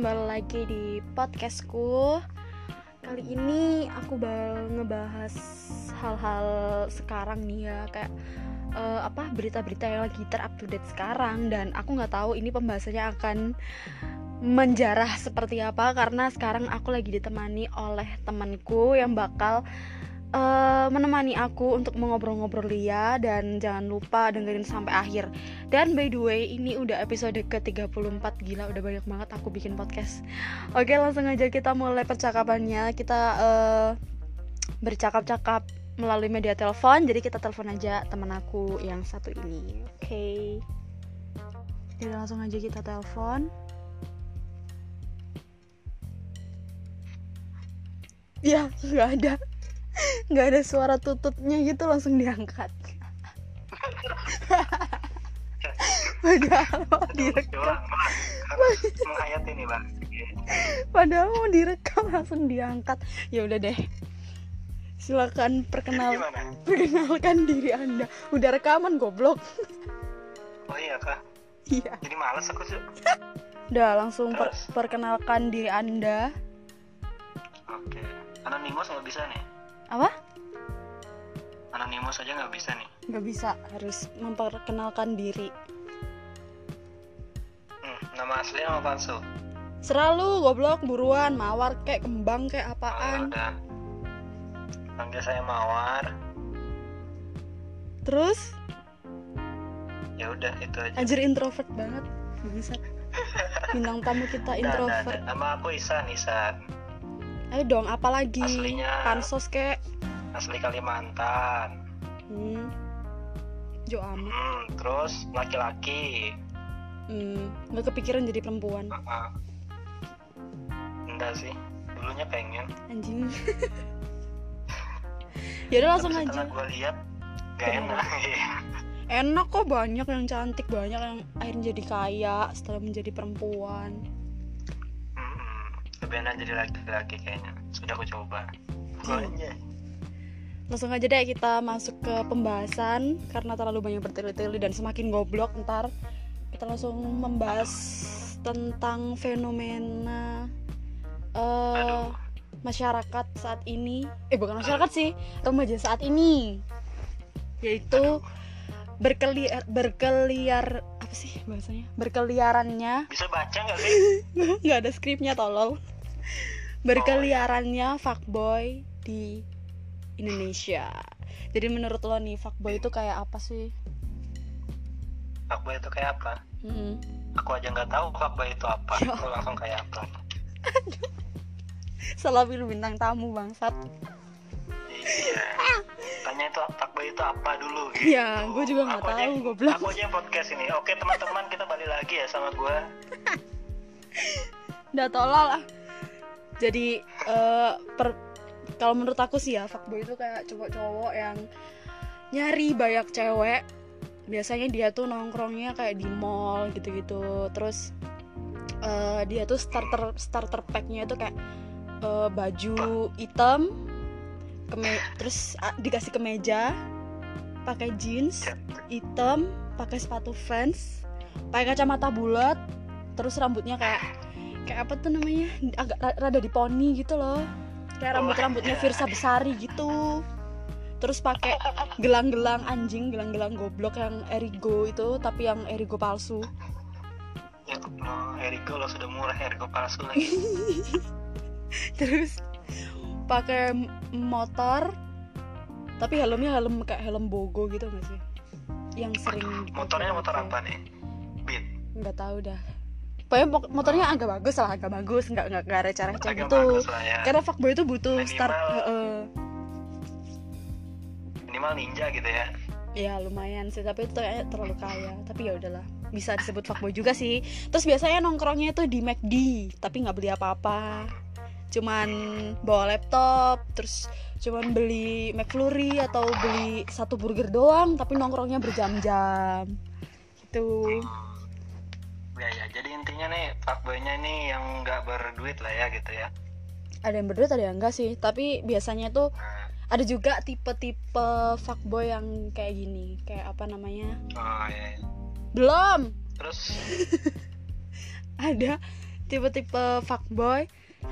kembali lagi di podcastku. Kali ini aku bakal ngebahas hal-hal sekarang nih ya Kayak uh, apa berita-berita yang lagi ter-up to date sekarang Dan aku nggak tahu ini pembahasannya akan menjarah seperti apa Karena sekarang aku lagi ditemani oleh temanku yang bakal uh, menemani aku untuk mengobrol-ngobrol Lia dan jangan lupa dengerin sampai akhir. Dan by the way, ini udah episode ke-34 gila udah banyak banget aku bikin podcast. Oke, langsung aja kita mulai percakapannya. Kita uh, bercakap-cakap melalui media telepon. Jadi kita telepon aja teman aku yang satu ini. Oke. Okay. Jadi langsung aja kita telepon. Ya, nggak ada nggak ada suara tutupnya gitu langsung diangkat. Padahal mau direkam. padahal mau direkam langsung diangkat. Ya udah deh. Silakan perkenal perkenalkan diri anda. Udah rekaman goblok. Oh iya kak. Iya. Jadi males aku sih. Udah langsung per perkenalkan diri anda. Oke. Anonymous nggak bisa nih apa? Anonimus aja nggak bisa nih. Nggak bisa harus memperkenalkan diri. Hmm, nama asli nama palsu? Selalu goblok buruan mawar kayak kembang kayak apaan? Oh, udah. Panggil saya mawar. Terus? Ya udah itu aja. Anjir introvert banget. Gak bisa bintang tamu kita introvert. nah, nah, nama aku Isan Isan ayo dong apalagi aslinya. Pansos kek. Asli Kalimantan. Hmm. Jo amat. Hmm, terus laki-laki. Hmm nggak kepikiran jadi perempuan. Uh -uh. enggak sih dulunya pengen. Anjing. Ya udah langsung Tapi aja. gue lihat gak enak. Enak kok banyak yang cantik banyak yang akhirnya jadi kaya setelah menjadi perempuan lebih enak jadi laki-laki kayaknya. Sudah aku coba. Soalnya. langsung aja deh kita masuk ke pembahasan karena terlalu banyak bertele-tele dan semakin goblok ntar kita langsung membahas tentang fenomena uh, masyarakat saat ini. Eh bukan masyarakat sih remaja saat ini. Yaitu berkeliar berkeliar apa sih bahasanya? Berkeliarannya. Bisa baca nggak sih? Nggak ada skripnya tolol berkeliarannya fuckboy di Indonesia. Jadi menurut lo nih fuckboy itu kayak apa sih? Fuckboy itu kayak apa? Hmm. aku aja nggak tahu fuckboy itu apa. Ya. aku langsung kayak apa. Salah pilih bintang tamu bangsat. Iya. Tanya itu fuckboy itu apa dulu gitu. Iya, gue juga nggak tahu, goblok. aku aja yang podcast ini. Oke teman-teman kita balik lagi ya sama gue udah tolol lah jadi eh, per kalau menurut aku sih ya fuckboy itu kayak cowok-cowok yang nyari banyak cewek. Biasanya dia tuh nongkrongnya kayak di mall gitu-gitu. Terus eh, dia tuh starter starter packnya itu kayak eh, baju hitam keme terus ah, dikasih kemeja pakai jeans hitam pakai sepatu Vans pakai kacamata bulat terus rambutnya kayak kayak apa tuh namanya? Agak ra- rada diponi gitu loh. Kayak rambut rambutnya Virsa Besari gitu. Terus pakai gelang-gelang anjing gelang-gelang goblok yang Erigo itu tapi yang Erigo palsu. Ya no, Eriko lo sudah murah Eriko palsu lagi. Terus pakai motor tapi helmnya helm kayak helm bogo gitu gak sih? Yang sering motornya motor apa nih? Beat? Nggak tahu dah pokoknya motornya agak bagus lah agak bagus. Nggak nggak nggak receh-receh agak gitu. bagus lah ya. Karena fuckboy itu butuh Minimal- start heeh. minimal ninja gitu ya. Ya lumayan sih. Tapi itu kayaknya terlalu kaya. Tapi ya udahlah bisa disebut fuckboy juga sih. Terus biasanya nongkrongnya itu di McD tapi nggak beli apa-apa. Cuman bawa laptop terus cuman beli McFlurry atau beli satu burger doang tapi nongkrongnya berjam-jam. Gitu ya ya jadi intinya nih fuckboynya ini yang nggak berduit lah ya gitu ya. Ada yang berdua ada yang enggak sih. Tapi biasanya tuh nah, ada juga tipe-tipe fuckboy yang kayak gini. Kayak apa namanya? Oh ya, ya. belum. Terus? Ada tipe-tipe fuckboy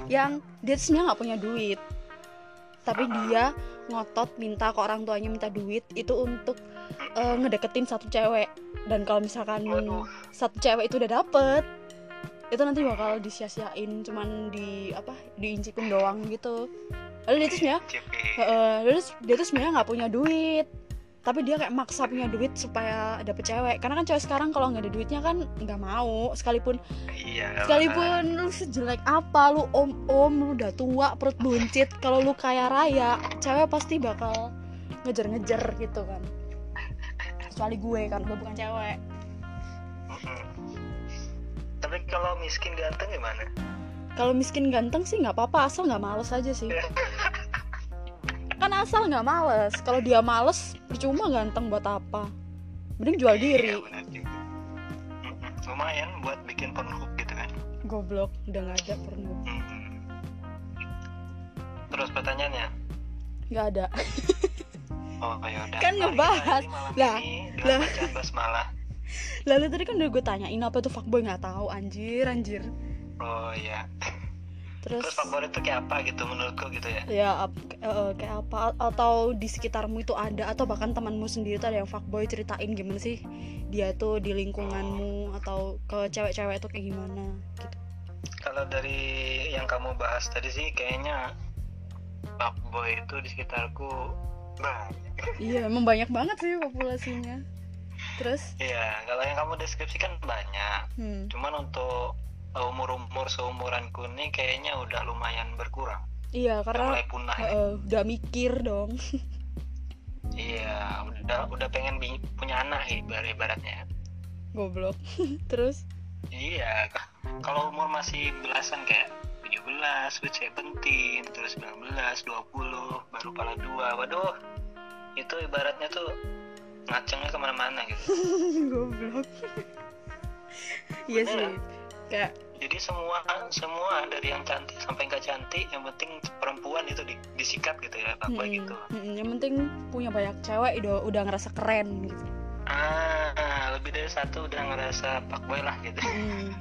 yang dia sebenarnya nggak punya duit. Tapi dia ngotot minta ke orang tuanya minta duit itu untuk eh, ngedeketin satu cewek. Dan kalau misalkan Waduh. satu cewek itu udah dapet itu nanti bakal disia-siain cuman di apa diincipin doang gitu. Lalu dia tuh sebenarnya terus dia tuh sebenarnya nggak punya duit tapi dia kayak maksa punya duit supaya dapet cewek karena kan cewek sekarang kalau nggak ada duitnya kan nggak mau sekalipun Iya. sekalipun lu sejelek apa lu om om lu udah tua perut buncit kalau lu kaya raya cewek pasti bakal ngejar-ngejar gitu kan kecuali gue kan gue bukan cewek. Tapi kalau miskin ganteng gimana? kalau miskin ganteng sih nggak apa-apa asal nggak males aja sih kan asal nggak males kalau dia males percuma ganteng buat apa mending jual diri Iya, benar juga. Mm-mm. Lumayan buat bikin Pornhub gitu kan. goblok udah nggak ada Mm-mm. Terus pertanyaannya? nggak ada Oh ya udah. Kan ngebahas. Lah, lah. basmalah. lalu tadi kan udah gue tanyain apa tuh fuckboy nggak tahu anjir anjir Oh iya. Terus Terus favorit tuh kayak apa gitu menurutku gitu ya? ya ap- eh, kayak apa? Atau di sekitarmu itu ada atau bahkan temanmu sendiri tuh ada yang fuckboy ceritain gimana sih? Dia tuh di lingkunganmu atau ke cewek-cewek itu kayak gimana gitu. Kalau dari yang kamu bahas tadi sih kayaknya fuckboy itu di sekitarku banyak. iya emang banyak banget sih populasinya. Terus? Iya, kalau yang kamu deskripsikan banyak. hmm, Cuman untuk umur-umur seumuranku nih kayaknya udah lumayan berkurang. iya Udah karena mulai punah. nih. eh, udah mikir dong Iya, udah udah pengen punya anak ibar ibaratnya. goblok terus Iya, kalau umur masih belasan kayak 17, sweet 17, terus 19, 20, baru pala dua. Waduh, itu ibaratnya tuh ngacengnya ke mana-mana gitu. goblok iya sih. Kayak Jadi semua semua dari yang cantik sampai nggak cantik, yang penting perempuan itu di- disikat gitu ya, apa mm, gitu. mm, yang penting punya banyak cewek udah udah ngerasa keren gitu Ah, lebih dari satu udah ngerasa fuckboy lah gitu. Hmm.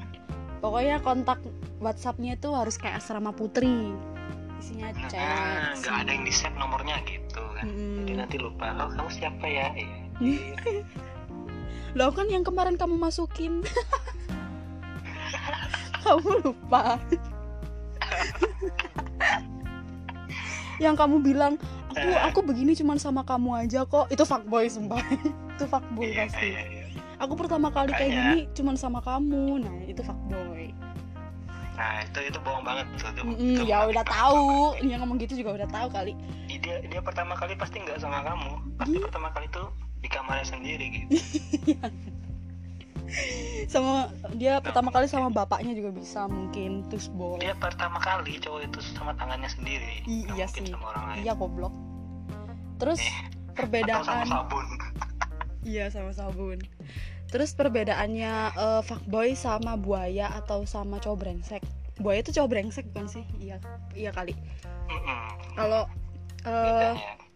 Pokoknya kontak WhatsAppnya itu harus kayak asrama putri. Isinya Nah, chat. nggak ada yang di save nomornya gitu kan. Mm-mm. Jadi nanti lupa. Oh kamu siapa ya? Iya. Loh kan yang kemarin kamu masukin. kamu lupa. yang kamu bilang aku Eh. aku begini cuman sama kamu aja kok itu fuckboy sumpah itu fuckboy Iya, pasti iya, iya. aku pertama kali kayak Makanya. gini cuman sama kamu nah itu fuckboy Nah itu itu bohong banget tuh. tuh. Mm-mm, Itu ya udah tahu yang ngomong gitu juga udah tahu kali Dia dia pertama kali pasti nggak sama kamu. Pasti Iya. pertama kali tuh di kamarnya sendiri gitu. sama dia pertama kali sama bapaknya juga bisa mungkin terus boleh Dia pertama kali cowok itu sama tangannya sendiri. I- iya sih sama orang lain. iya goblok terus Eh, Atau sama perbedaan sabun. iya sama sabun terus perbedaannya eh, fuckboy sama buaya atau sama cowok brengsek buaya itu cowok brengsek bukan sih iya iya kali kalau Bedanya.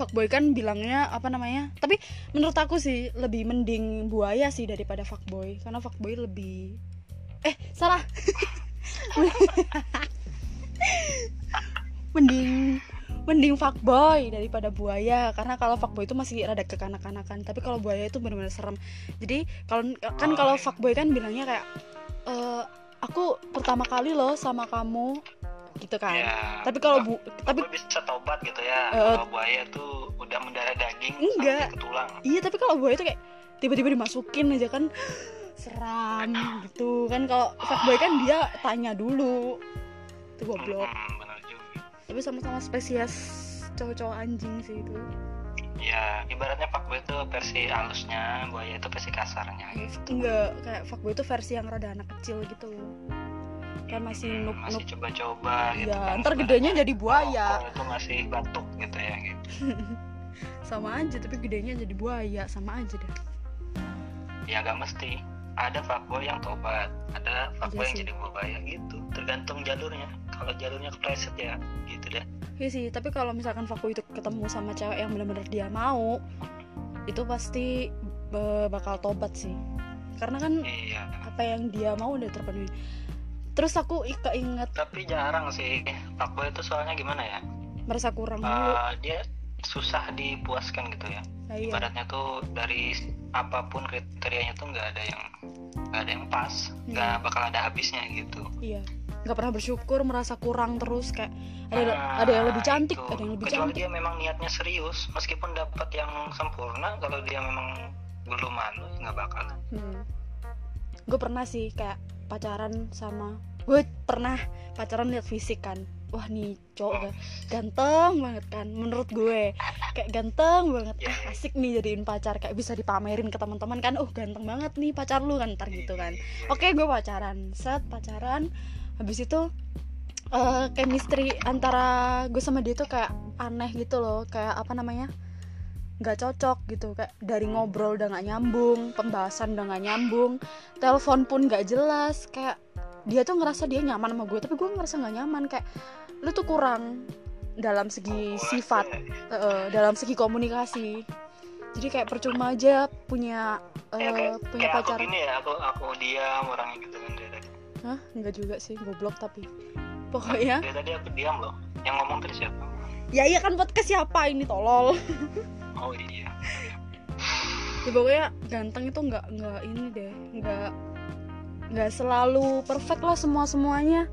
Fuckboy kan bilangnya apa namanya? Tapi menurut aku sih lebih mending buaya sih daripada fuckboy. Karena fuckboy lebih eh salah. Mending mending fuckboy daripada buaya. Karena kalau fuckboy itu masih rada kekanak-kanakan. Tapi kalau buaya itu benar-benar serem. Jadi kalau kan kalau fuckboy kan bilangnya kayak "Eh, aku pertama kali loh sama kamu gitu kan Ya, tapi kalau bu tapi bisa tobat gitu ya. Eh, kalau buaya tuh udah mendarah daging Enggak. sampai ke tulang. Iya tapi kalau buaya itu kayak tiba-tiba dimasukin aja kan seram gitu kan kalau fuckboy kan dia tanya dulu itu goblok juga. tapi sama-sama spesies cowok-cowok anjing sih itu Ya, ibaratnya fuckboy itu versi halusnya, buaya itu versi kasarnya gitu. enggak kayak fuckboy itu versi yang rada anak kecil gitu loh kayak masih Hmm, nuk masih coba-coba gitu. Iya, kan. ntar gedenya jadi buaya. Oh, itu masih batuk gitu ya gitu. sama aja tapi gedenya jadi buaya sama aja dah Ya gak mesti. Ada fuckboy yang tobat, ada fuckboy Iya yang jadi buaya gitu. Tergantung jalurnya. Kalau jalurnya kepleset ya gitu deh. Iya sih tapi kalau misalkan fuckboy itu ketemu sama cewek yang benar-benar dia mau itu pasti bakal tobat sih karena kan Iya. apa yang dia mau udah terpenuhi terus aku keinget tapi jarang sih. Fuckboy itu soalnya gimana ya? Merasa kurang dulu. Eh, dia susah dipuaskan gitu ya. Nah, iya. Ibaratnya tuh dari apa pun kriterianya tuh nggak ada yang nggak ada yang pas. Nggak Hmm. bakal ada habisnya gitu. Iya. Nggak pernah bersyukur merasa kurang terus kayak ada Nah, ada yang lebih cantik itu. ada yang lebih kecuali cantik. dia memang niatnya serius meskipun dapat yang sempurna kalau dia memang belum anu nggak bakal hmm. gue pernah sih kayak pacaran sama gue pernah pacaran lihat fisik kan. Wah nih cowok ga- ganteng banget kan menurut gue. Kayak ganteng banget. Iya, ah, iya. asik nih jadiin pacar kayak bisa dipamerin ke teman-teman kan. Oh ganteng banget nih pacar lu kan ntar gitu kan. oke gue pacaran. Set pacaran. Habis itu eh chemistry antara gue sama dia tuh kayak aneh gitu loh. Kayak apa namanya? Nggak cocok gitu. Kayak dari ngobrol udah nggak nyambung pembahasan udah nggak nyambung telepon pun nggak jelas. Kayak dia tuh ngerasa dia nyaman sama gue tapi gue ngerasa nggak nyaman. Kayak lu tuh kurang dalam segi sifat eh, dalam segi komunikasi. Jadi kayak percuma aja punya Ya, kayak, punya kayak aku pacar. gini ya aku aku diam orangnya gitu kan dia tadi. Hah? Enggak juga sih, goblok tapi. Pokoknya. dia tadi aku diam loh yang ngomong tadi siapa? Ya iya kan podcast siapa ini tolol. Oh iya. Ya pokoknya ganteng itu nggak nggak ini deh nggak nggak selalu perfect lah semua semuanya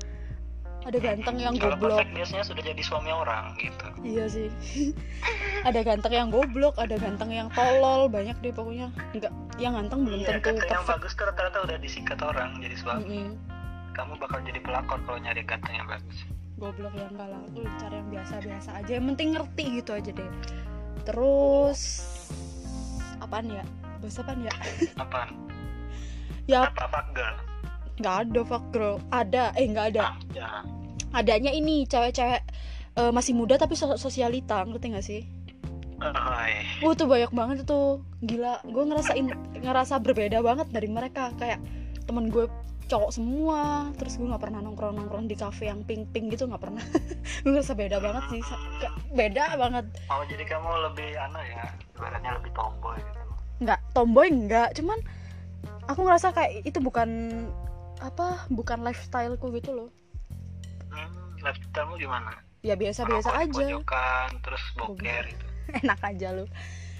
ada ganteng yang kalau goblok. perfect biasanya sudah jadi suami orang gitu. Iya sih. Ada ganteng yang goblok ada ganteng yang tolol banyak deh pokoknya. Nggak yang ganteng belum iya tentu kata yang perfect. bagus tuh rata-rata udah disikat orang jadi suami. Mm-mm. kamu bakal jadi pelakor kalau nyari ganteng yang bagus. Goblok yang lah. Lu cari yang biasa-biasa aja. Yang penting ngerti gitu aja deh. Terus apaan ya? Bahas apaan ya? Apaan? Ya. Apa fuck girl nggak ada fuck girl ada. Eh nggak ada. Ya adanya ini cewek-cewek eh, masih muda tapi so- sosialita. Ngerti gak sih? Hai. Wah tuh banyak banget tuh gila. Gue ngerasain ngerasa berbeda banget dari mereka. Kayak temen gue cowok semua. Terus gue nggak pernah nongkrong nongkrong di cafe yang pink pink gitu. Nggak pernah. Gue ngerasa beda banget sih. Beda banget. Oh jadi kamu lebih anu ya, ibaratnya lebih tomboy gitu. nggak. Tomboy nggak. Cuman aku ngerasa kayak itu bukan apa bukan lifestyleku gitu loh. Hmm, lifestyle-mu gimana? ya biasa biasa aja. Pojokan, terus boker gitu. enak aja lu.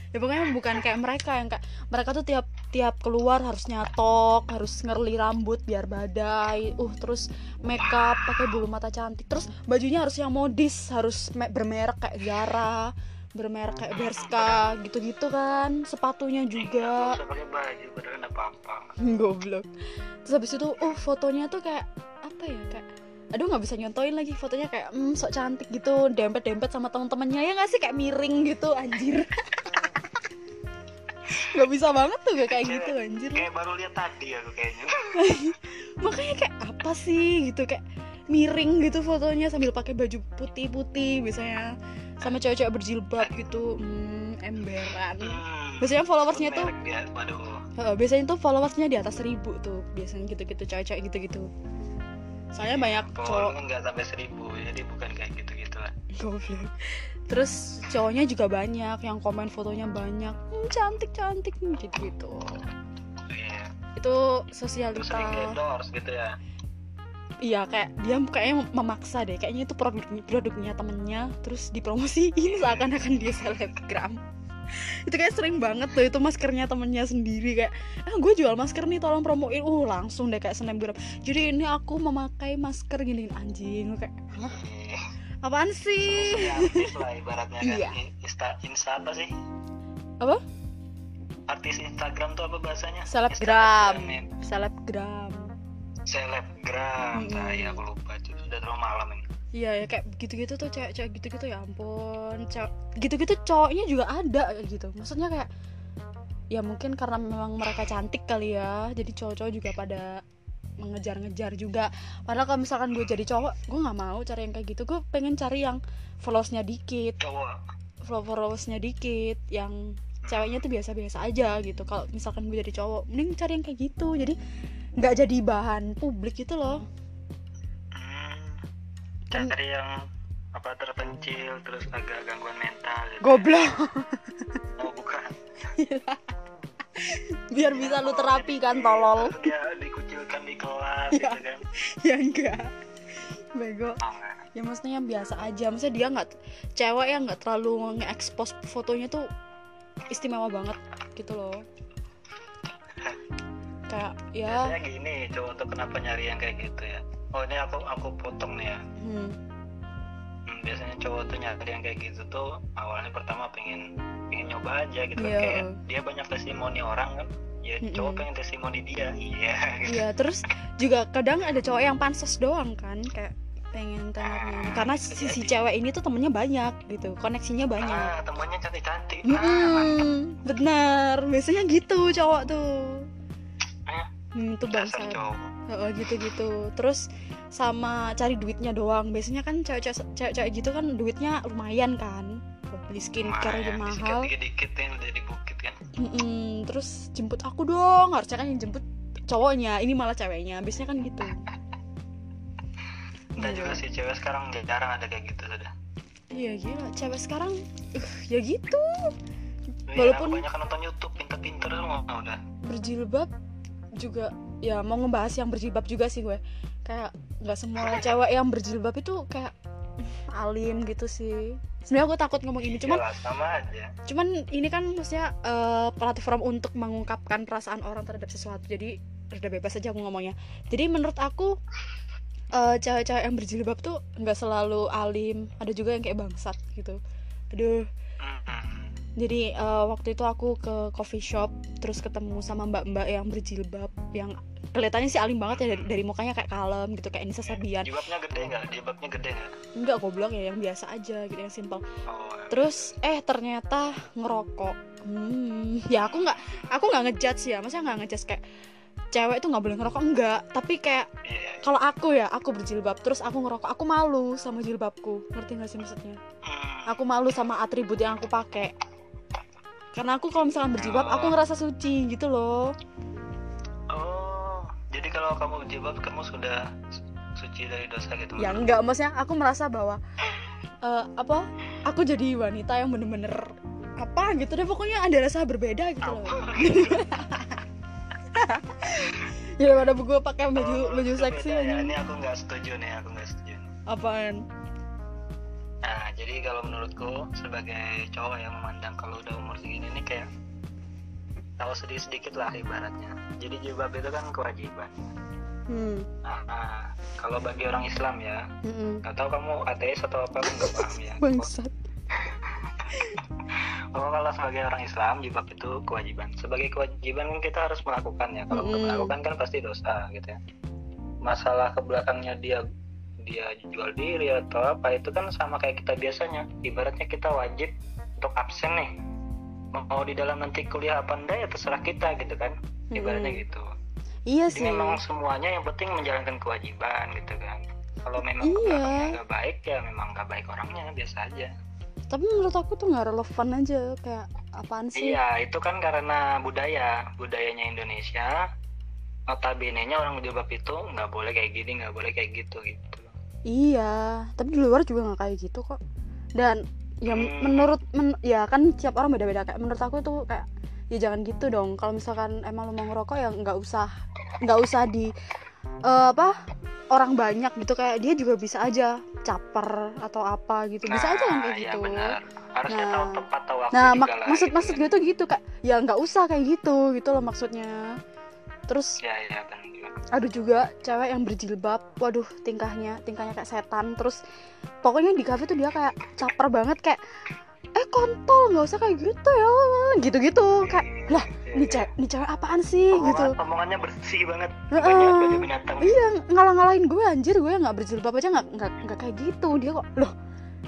Ya pokoknya bukan kayak mereka yang kayak mereka tuh tiap tiap keluar harus nyatok harus ngerli rambut biar badai uh terus makeup pakai bulu mata cantik. Terus bajunya harus yang modis harus me- bermerek kayak Zara bermerek kayak Bershka gitu-gitu kan. Sepatunya juga. baju, padahal ada pampang. goblok terus habis itu uh fotonya tuh kayak apa ya kayak aduh nggak bisa nyontoin lagi. Fotonya kayak hmm, sok cantik gitu dempet dempet sama temen-temennya. Ya nggak sih kayak miring gitu anjir. Nggak bisa banget tuh kayak gitu anjir. Kayak baru lihat tadi aku kayaknya. makanya kayak apa sih gitu kayak miring gitu fotonya sambil pakai baju putih-putih biasanya sama cewek-cewek berjilbab gitu. Hmm, emberan. Hmm, biasanya followersnya tuh dia, biasanya tuh followersnya di atas seribu tuh. Biasanya gitu-gitu cewek-cewek gitu-gitu. Soalnya banyak cowok nggak sampai seribu, jadi bukan kayak gitu-gitu lah. goblok. Terus cowoknya juga banyak yang komen fotonya banyak. Hmm, cantik cantik gitu gitu Iya. itu Terus sering sosialita gitu ya. iya kayak dia kayaknya memaksa deh. Kayaknya itu produk produknya temennya terus dipromosiin seakan-akan dia selebgram itu kayak sering banget tuh itu maskernya temennya sendiri kayak ah gue jual masker nih tolong promoin uh langsung deh kayak selebgram jadi ini aku memakai masker gini anjing Gua kayak "Hah? Apaan sih artis lah ibaratnya kan. Iya. Insta, Insta apa sih? Apa? Artis Instagram tuh apa bahasanya? Selebgram. Ya. selebgram Selebgram. Nah, iya aku lupa. Itu sudah terlalu malam ini. Iya ya kayak gitu-gitu tuh cewek-cewek gitu-gitu ya ampun cewek gitu-gitu cowoknya juga ada gitu. Maksudnya kayak ya mungkin karena memang mereka cantik kali ya jadi cowok-cowok juga pada mengejar-ngejar juga. Padahal kalau misalkan gue jadi cowok gue nggak mau cari yang kayak gitu. Gue pengen cari yang followersnya dikit. Cowok. follow- followersnya dikit yang ceweknya tuh biasa-biasa aja gitu. Kalau misalkan gue jadi cowok mending cari yang kayak gitu. Jadi nggak jadi bahan publik gitu loh Cari yang apa terpencil terus agak gangguan mental gitu. goblok. Oh, bukan. biar bisa lu terapi kan tolol. Dia dikucilkan di kelas Ya. gitu kan. Ya enggak. Bego. Oh, enggak. ya maksudnya yang biasa aja. Maksudnya dia nggak cewek yang nggak terlalu nge-expose fotonya tuh istimewa banget gitu loh. Kayak ya. Biasanya gini cowok tuh kenapa nyari yang kayak gitu ya oh ini aku aku potong nih ya. Hmm, Hmm, biasanya cowok tuh nyari yang kayak gitu tuh awalnya pertama pengen pengen nyoba aja gitu. Kan. Iya. kayak dia banyak testimoni orang kan. Ya Mm-mm. cowok pengen testimoni dia iya. Gitu. iya terus juga kadang ada cowok yang pansos doang kan kayak pengen tanya karena si, si cewek ini tuh temennya banyak gitu koneksinya banyak. Ah temannya cantik cantik ah mantep Mm-mm, benar. Biasanya gitu cowok tuh. Eh, hmm, itu dasar bangsa cowok gitu-gitu. Terus sama cari duitnya doang. Biasanya kan cewek-cewek gitu kan duitnya lumayan kan. Buat beli skincare yang mahal. dikit dikit yang udah di bukit kan. Mm-mm, terus jemput aku dong. Harusnya kan yang jemput cowoknya ini malah ceweknya. Biasanya kan gitu. Iya. juga sih cewek sekarang jarang ada kayak gitu sudah iya gila. Cewek sekarang uh, ya gitu. Iya, Walaupun- banyak nonton YouTube pinter-pinter semua udah. Berjilbab juga ya mau ngebahas yang berjilbab juga sih gue. Kayak nggak semua cewek yang berjilbab itu kayak uh, alim gitu sih. Sebenarnya gue takut ngomong ini cuman sama aja. cuman ini kan maksudnya eh, platform untuk mengungkapkan perasaan orang terhadap sesuatu jadi udah bebas aja aku ngomongnya. Jadi menurut aku eh, cewek-cewek yang berjilbab tuh nggak selalu alim ada juga yang kayak bangsat gitu. Aduh. Jadi eh, waktu itu aku ke coffee shop terus ketemu sama mbak-mbak yang berjilbab yang kelihatannya sih alim banget ya dari, dari mukanya kayak kalem gitu kayak Nisa Sabian jilbabnya gede nggak? Jilbabnya gede nggak? Enggak goblok ya yang biasa aja gitu yang simple. Oh terus eh ternyata ngerokok. Hmm, ya aku nggak aku nggak ngejudge ya maksudnya nggak ngejudge kayak cewek tuh nggak boleh ngerokok enggak tapi kayak iya. kalau aku ya aku berjilbab terus aku ngerokok aku malu sama jilbabku. Ngerti nggak sih maksudnya? Hmm. aku malu sama atribut yang aku pakai karena aku kalau misalkan berjilbab aku ngerasa suci gitu loh. Oh jadi kalau kamu berjilbab kamu sudah su- suci dari dosa gitu ya enggak maksudnya aku merasa bahwa eh, apa aku jadi wanita yang bener-bener apa gitu deh pokoknya ada rasa berbeda gitu loh. Ya pada gue pakai baju Oh, baju seksi ya. ini aku nggak setuju nih aku nggak setuju. Apaan kalau menurutku sebagai cowok yang memandang kalau udah umur segini ini kayak tahu sedikit sedikit lah ibaratnya jadi jilbab itu kan kewajiban hmm nah, nah, kalau bagi orang Islam ya mm nggak tahu kamu ateis atau apa nggak paham ya bangsat Oh, kalau sebagai orang Islam jilbab itu kewajiban. Sebagai kewajiban kan kita harus melakukannya. Kalau Mm-mm. melakukan kan pasti dosa gitu ya. Masalah ke belakangnya dia dia jual diri atau apa itu kan sama kayak kita biasanya. Ibaratnya kita wajib untuk absen nih. Mau di dalam nanti kuliah apa enggak ya terserah kita gitu kan. Ibaratnya Mm-mm. gitu. iya Jadi sih memang semuanya yang penting menjalankan kewajiban gitu kan. Kalau memang Iya. nggak baik ya memang nggak baik orangnya biasa aja. tapi menurut aku tuh nggak relevan aja kayak apaan sih Iya, itu kan karena budaya, budayanya Indonesia. Notabene-nya orang jilbab itu nggak boleh kayak gini, nggak boleh kayak gitu gitu. Iya, tapi di luar juga nggak kayak gitu kok. Dan ya menurut men- ya kan tiap orang beda-beda kayak menurut aku tuh kayak ya jangan gitu dong. Kalau misalkan emang lo mau ngerokok ya nggak usah nggak usah di eh, apa orang banyak gitu kayak dia juga bisa aja caper atau apa gitu. Bisa aja kan kayak iya gitu. Harusnya Nah. tahu tepat tahu waktu Nah, juga mak- lah, maksud gitu maksud gue tuh gitu kak. Ya nggak usah kayak gitu gitu loh maksudnya. Terus Ya, ya. Ada juga cewek yang berjilbab. Waduh tingkahnya tingkahnya kayak setan. Terus pokoknya di kafe tuh dia kayak caper banget kayak eh kontol nggak usah kayak gitu ya. Gitu gitu kayak lah ini cewek ini cewek apaan sih? Gitu. Omongan, omongannya bersih banget. Heeh. Banyak banyak binatang. iya ngalah-ngalahin gue anjir. Gue nggak berjilbab aja nggak nggak nggak kayak gitu. Dia kok loh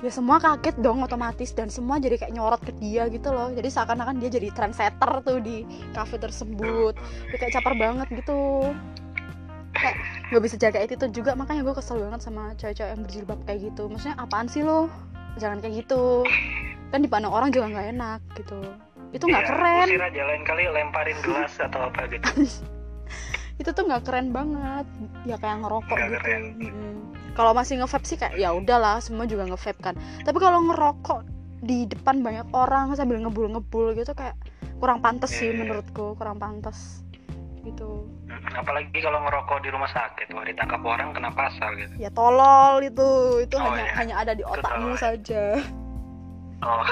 ya semua kaget dong otomatis dan semua jadi kayak nyorot ke dia gitu loh. Jadi seakan-akan dia jadi trendsetter tuh di kafe tersebut. Dia kayak caper banget gitu kayak nggak bisa jaga attitude juga makanya gue kesel banget sama cewek-cewek yang berjilbab kayak gitu. Maksudnya apaan sih lo? Jangan kayak gitu. Kan dipandang orang juga nggak enak gitu. Itu nggak Iya, keren. Usir aja lain kali lemparin gelas atau apa gitu. itu tuh nggak keren banget. Ya kayak ngerokok Nggak gitu. keren. Mm-mm. kalau masih nge-vape sih kayak ya udahlah semua juga nge-vape kan. Tapi kalau ngerokok di depan banyak orang sambil ngebul-ngebul gitu kayak kurang pantas sih Iya. menurutku kurang pantas gitu. Apalagi kalau ngerokok di rumah sakit wah ditangkap orang kena pasal gitu. Ya tolol itu. Itu Oh, hanya iya. hanya ada di otakmu tolol, ya. saja. Oh.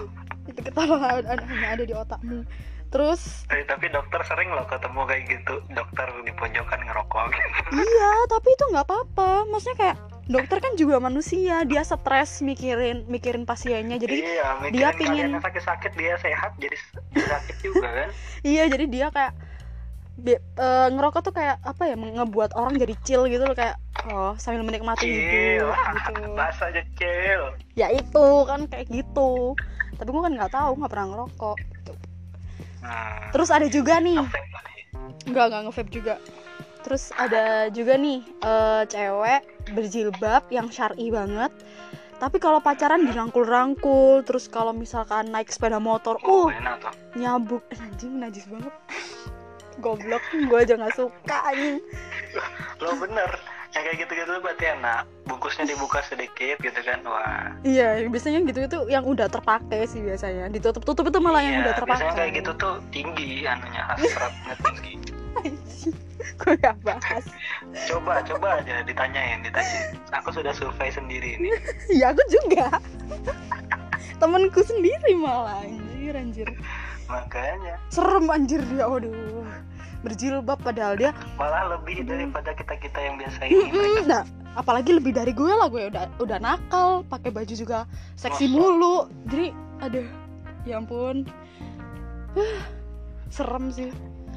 Itu ketololan hanya ada di otakmu. Terus? Eh, tapi dokter sering loh ketemu kayak gitu. Dokter di pojokan ngerokok. Gitu. iya tapi itu nggak apa-apa. Maksudnya kayak dokter kan juga manusia. Dia stres mikirin mikirin pasiennya. Jadi iya mikirin dia pingin- kalian yang sakit-sakit dia sehat jadi sakit juga kan? Iya jadi dia kayak bi- eh, ngerokok tuh kayak apa ya ngebuat orang jadi chill gitu loh kayak oh sambil menikmati chill. hidup gitu. bahasa aja chill. Ya itu kan kayak gitu. Tapi gue kan nggak tahu nggak pernah ngerokok gitu. nah, terus ada juga nih. efek kali. nggak nggak nge juga. Terus ada juga nih eh, cewek berjilbab yang syari banget. Tapi kalau pacaran dirangkul-rangkul terus kalau misalkan naik sepeda motor oh, uh nyabuk. Eh, anjing najis banget goblok gue aja nggak suka anjing. Lo bener yang kayak gitu-gitu berarti enak. Bungkusnya dibuka sedikit gitu kan wah. Iya biasanya gitu itu yang udah terpakai sih biasanya. Ditutup-tutup itu malah yang iya, udah terpakai. biasanya kayak gitu tuh tinggi anunya hasratnya tinggi. Gue gak bahas. Coba coba aja ditanyain ditanyain. Aku sudah survei sendiri ini. Ya aku juga. Temenku sendiri malah anjir anjir makanya. Serem anjir dia aduh berjilbab padahal dia. Malah lebih daripada kita kita yang biasa ini nah, apalagi lebih dari gue lah gue udah udah nakal pakai baju juga seksi Masa? mulu. Jadi aduh ya ampun. Huh, serem sih.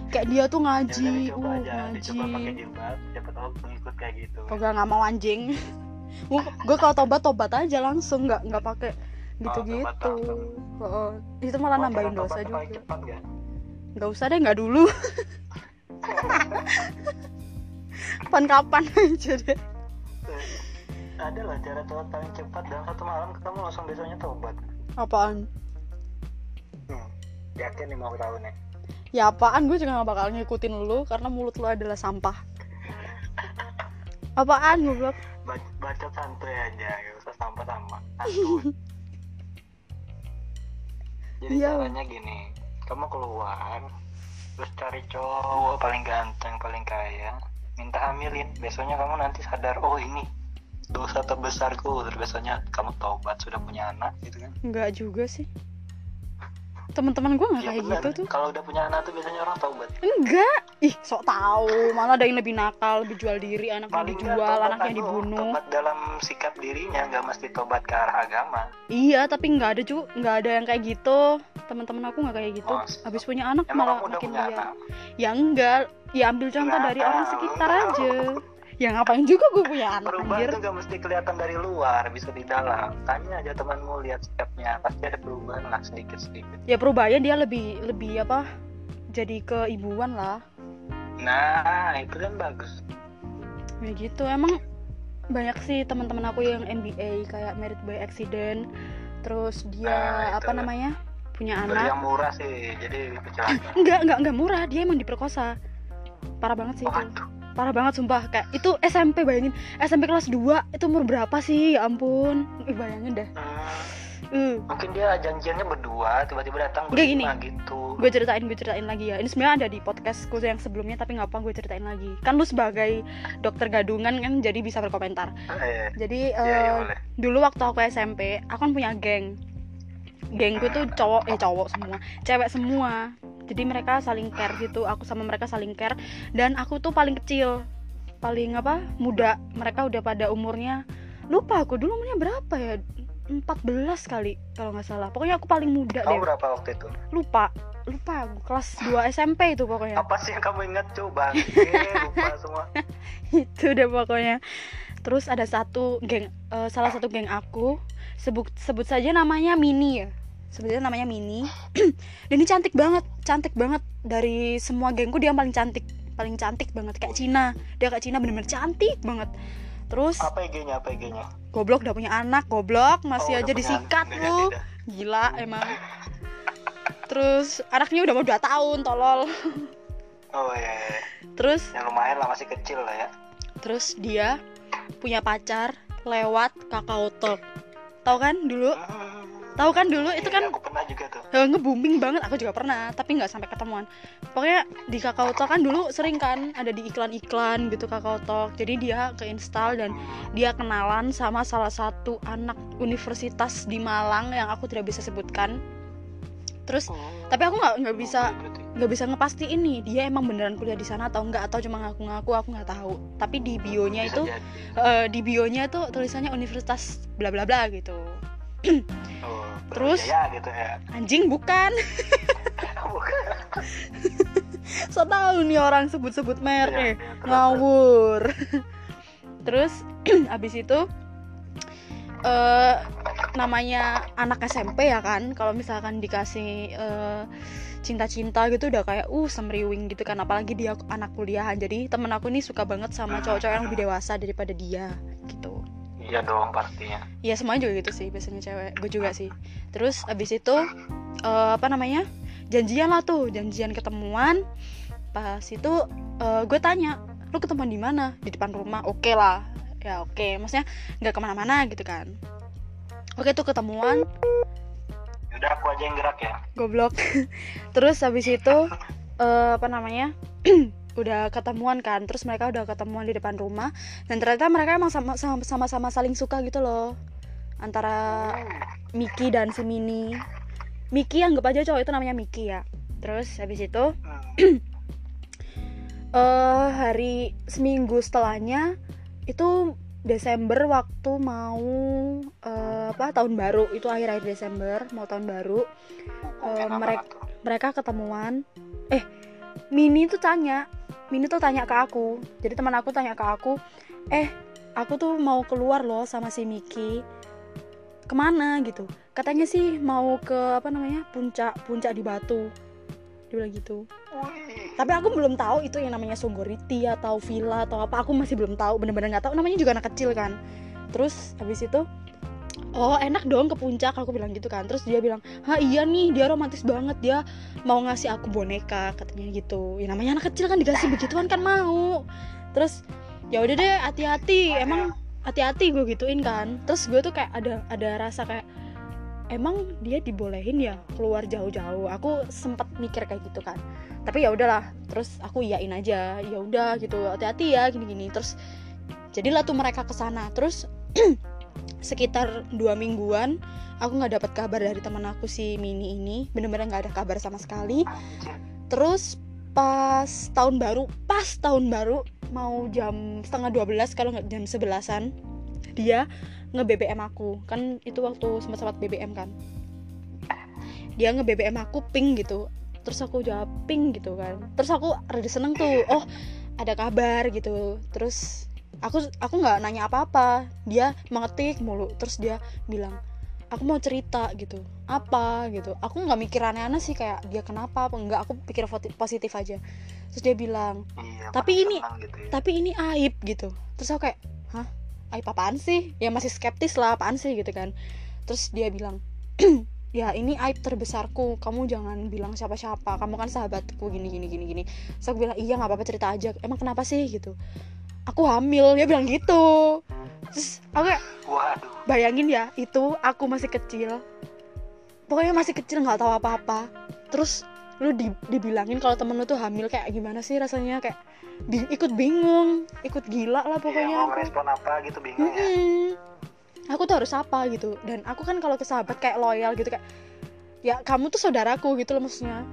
Kayak dia tuh Ya ngaji dicoba uh aja dicoba pakai ngaji jilbab siapa tahu pengikut kayak gitu. Nggak mau anjing? Gue gue kalau tobat tobat aja langsung nggak nggak pakai gitu gitu tobat langsung. itu malah Oh, nambahin dosa juga. cepat ya. Nggak usah deh nggak dulu. Kapan kapan aja deh. Ada lah cara tobat paling cepat. Dalam satu malam kamu langsung besoknya tobat. Apaan? Hmm. yakin nih mau tahu nih. Ya apaan? Gue juga gak bakal ngikutin lu karena mulut lu adalah sampah. Apaan goblok? Bac- bacot santuy aja gak usah sampah-sampah jadi Iya. caranya gini kamu keluar terus cari cowok paling ganteng paling kaya minta hamilin. Besoknya kamu nanti sadar oh ini dosa terbesarku. Terus besoknya kamu tobat sudah punya anak gitu kan? Enggak juga sih teman-teman gue nggak Iya kayak gitu tuh. Kalau udah punya anak tuh biasanya orang tobat enggak. Ih sok tahu. Malah ada yang lebih nakal lebih jual diri anaknya paling nggak dijual anaknya anu, dibunuh. Tobat dalam sikap dirinya nggak mesti tobat ke arah agama. Iya tapi nggak ada juga nggak ada yang kayak gitu. Teman-teman aku nggak kayak gitu. Masa? habis punya anak malah makin liar anak? Ya enggak. Ya ambil contoh Nggak dari orang sekitar aja. Ya ngapain juga gue punya anak perubahan anjir? tuh nggak mesti kelihatan dari luar bisa di dalam tanya aja temanmu lihat sikapnya pasti ada perubahan lah sedikit sedikit ya perubahannya dia lebih lebih apa jadi keibuan lah. Nah itu kan bagus. Ya gitu emang banyak sih teman-teman aku yang MBA kayak Merit by Accident terus dia Nah, apa itu. namanya punya beli anak. yang murah sih jadi kecelakaan. Enggak enggak enggak murah dia emang diperkosa. Parah banget sih itu. Waduh parah banget sumpah. Kayak itu SMP bayangin. SMP kelas 2 itu umur berapa sih? Ya ampun. Ih, bayangin deh. Hmm, uh, mungkin dia janjiannya berdua tiba-tiba datang Nggak, gini. gitu. gue ceritain gue ceritain lagi ya. Ini sebenarnya ada di podcastku yang sebelumnya tapi nggak apa gue ceritain lagi. Kan lu sebagai dokter gadungan kan jadi bisa berkomentar. Jadi iya iya eh, boleh. dulu waktu aku SMP aku kan punya geng. Gengku tuh cowok eh cowok semua. Cewek semua jadi mereka saling care gitu aku sama mereka saling care. Dan aku tuh paling kecil paling apa muda. Mereka udah pada umurnya lupa aku dulu umurnya berapa ya 14 kali kalau nggak salah. Pokoknya aku paling muda kamu deh. berapa waktu itu? Lupa lupa kelas 2 SMP itu pokoknya. Apa sih yang kamu ingat? Coba lupa semua. Itu deh pokoknya. Terus ada satu geng eh, salah satu geng aku sebut sebut saja namanya Mini ya sebetulnya namanya Mini. Dan ini cantik banget cantik banget. Dari semua gengku dia yang paling cantik paling cantik banget. Kayak Cina. Dia kayak Cina bener-bener cantik banget. Terus apa IG-nya apa IG-nya? Goblok udah punya anak goblok. Masih Oh, aja punya disikat lu gila emang. Terus anaknya udah mau 2 tahun tolol. Oh iya, iya. terus yang lumayan lah masih kecil lah ya. Terus dia punya pacar lewat kakao talk. Tau kan dulu? Hmm, tahu kan dulu itu Iya, kan aku pernah juga tuh. Eh, nge-booming banget. Aku juga pernah tapi nggak sampai ketemuan. Pokoknya di Kakao Talk kan dulu sering kan ada di iklan-iklan gitu Kakao Talk. Jadi dia keinstall dan dia kenalan sama salah satu anak universitas di Malang yang aku tidak bisa sebutkan. Terus Oh, tapi aku nggak nggak bisa nggak bisa ngepastiin nih dia emang beneran kuliah di sana atau enggak atau cuma ngaku-ngaku aku nggak tahu. Tapi di bionya Bisa itu eh, di bionya itu tulisannya universitas bla bla bla gitu Oh, terus- ya gitu ya. Anjing bukan. Bukan. So tahu nih orang sebut-sebut merek. Iya, terus, ngawur. Terus abis itu eh namanya anak SMP ya kan? Kalau misalkan dikasih eh, cinta-cinta gitu udah kayak uh semriwing gitu kan. Apalagi dia anak kuliahan. Jadi temen aku nih suka banget sama cowok-cowok yang lebih dewasa daripada dia iya dong pastinya. Ya semuanya juga gitu sih biasanya cewek. Gue juga sih. Terus abis itu eh, apa namanya? Janjian lah tuh janjian ketemuan. Pas itu eh, gue tanya lu ketemuan di mana? Di depan rumah. Oke lah. Ya oke. Maksudnya nggak ke mana-mana gitu kan. Oke tuh ketemuan. Udah aku aja yang gerak ya. Goblok. Terus habis itu eh, apa namanya udah ketemuan kan terus mereka udah ketemuan di depan rumah dan ternyata mereka emang sama sama sama saling suka gitu loh antara Miki dan si Mini Miki anggap aja cowok itu namanya Miki ya. Terus habis itu eh hari seminggu setelahnya itu Desember waktu mau eh, apa tahun baru. Itu akhir-akhir Desember mau tahun baru Eh, Enak mereka- mereka ketemuan. Eh Mini tuh tanya Mini tuh tanya ke aku. Jadi teman aku tanya ke aku eh aku tuh mau keluar loh sama si Miki ke mana? Gitu. Katanya sih mau ke apa namanya puncak puncak di Batu. Dia bilang gitu. Tapi aku belum tahu itu yang namanya Songgoriti atau villa atau apa. Aku masih belum tahu bener-bener nggak tahu. Namanya juga anak kecil kan. Terus habis itu oh enak dong ke puncak aku bilang gitu kan. Terus dia bilang ah iya nih dia romantis banget. Dia mau ngasih aku boneka katanya gitu. Ya namanya anak kecil kan dikasih begituan kan mau. Terus ya udah deh hati-hati. Emang hati-hati gue gituin kan. Terus gue tuh kayak ada ada rasa kayak emang dia dibolehin ya keluar jauh-jauh? Aku sempet mikir kayak gitu kan. Tapi ya udahlah terus aku iyain aja. Ya udah gitu hati-hati ya gini-gini. Terus jadilah tuh mereka ke sana. Terus sekitar dua mingguan aku nggak dapat kabar dari teman aku si Mini ini. Bener-bener nggak ada kabar sama sekali. Terus pas tahun baru pas tahun baru mau jam setengah 12 kalau nggak jam sebelasan dia nge BBM aku. Kan itu waktu sempat sempat BBM kan. Dia nge BBM aku ping gitu. Terus aku jawab ping gitu kan. Terus aku rada seneng tuh oh ada kabar gitu. Terus aku aku nggak nanya apa-apa. Dia mengetik mulu. Terus dia bilang aku mau cerita gitu. Apa? gitu. Aku nggak mikir aneh-aneh sih kayak dia kenapa apa enggak aku pikir positif aja. Terus dia bilang Iya, Tapi ini- gitu ya. tapi ini aib gitu. Terus aku kayak hah? Aib apaan sih? Ya masih skeptis lah apaan sih? gitu kan. Terus dia bilang ya ini aib terbesarku. Kamu jangan bilang siapa-siapa. Kamu kan sahabatku gini gini gini gini. Terus aku bilang iya nggak apa-apa cerita aja. Emang kenapa sih? gitu aku hamil dia bilang gitu. Terus aku waduh. bayangin ya itu aku masih kecil. Pokoknya masih kecil nggak tahu apa-apa. Terus lu di- dibilangin kalau temen lu tuh hamil kayak gimana sih rasanya? Kayak bi- ikut bingung ikut gila lah pokoknya mau aku. ngerespon apa gitu bingung ya? Mm-mm. aku tuh harus apa gitu. Dan aku kan kalau ke sahabat kayak loyal gitu kayak ya kamu tuh saudaraku gitu loh maksudnya.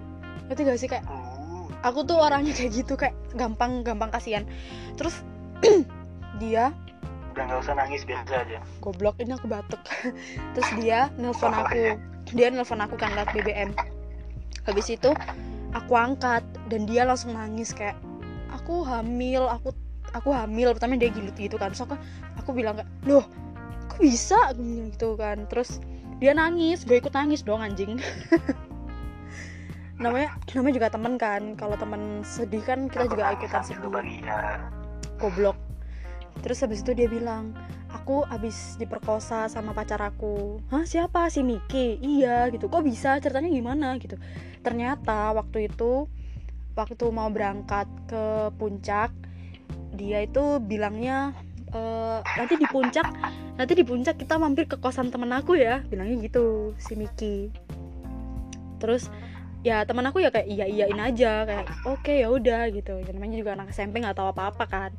Ngerti gak sih? Kayak Uh, aku tuh orangnya kayak gitu kayak gampang gampang kasihan. Terus dia udah nggak usah nangis biasa aja. Goblok ini aku batuk. Terus dia nelpon aku. iya. dia nelpon aku kan lewat BBM habis itu aku angkat dan dia langsung nangis kayak aku hamil aku aku hamil. Pertama dia gilut gitu kan. Terus aku aku bilang kayak loh kok bisa? Gitu kan. Terus dia nangis gue ikut nangis dong anjing. Namanya namanya juga temen kan. Kalau temen sedih kan kita Aku juga ikutan sedih. Goblok. Terus habis itu dia bilang aku habis diperkosa sama pacar aku. Hah siapa? Si Miki iya gitu. Kok bisa? Ceritanya gimana? gitu. Ternyata waktu itu waktu mau berangkat ke puncak dia itu bilangnya "Eh, nanti di puncak nanti di puncak kita mampir ke kosan temen aku ya bilangnya gitu si Miki terus ya teman aku ya kayak iya iyain aja kayak oke ya udah gitu. Ya, namanya juga anak SMP nggak tahu apa apa kan.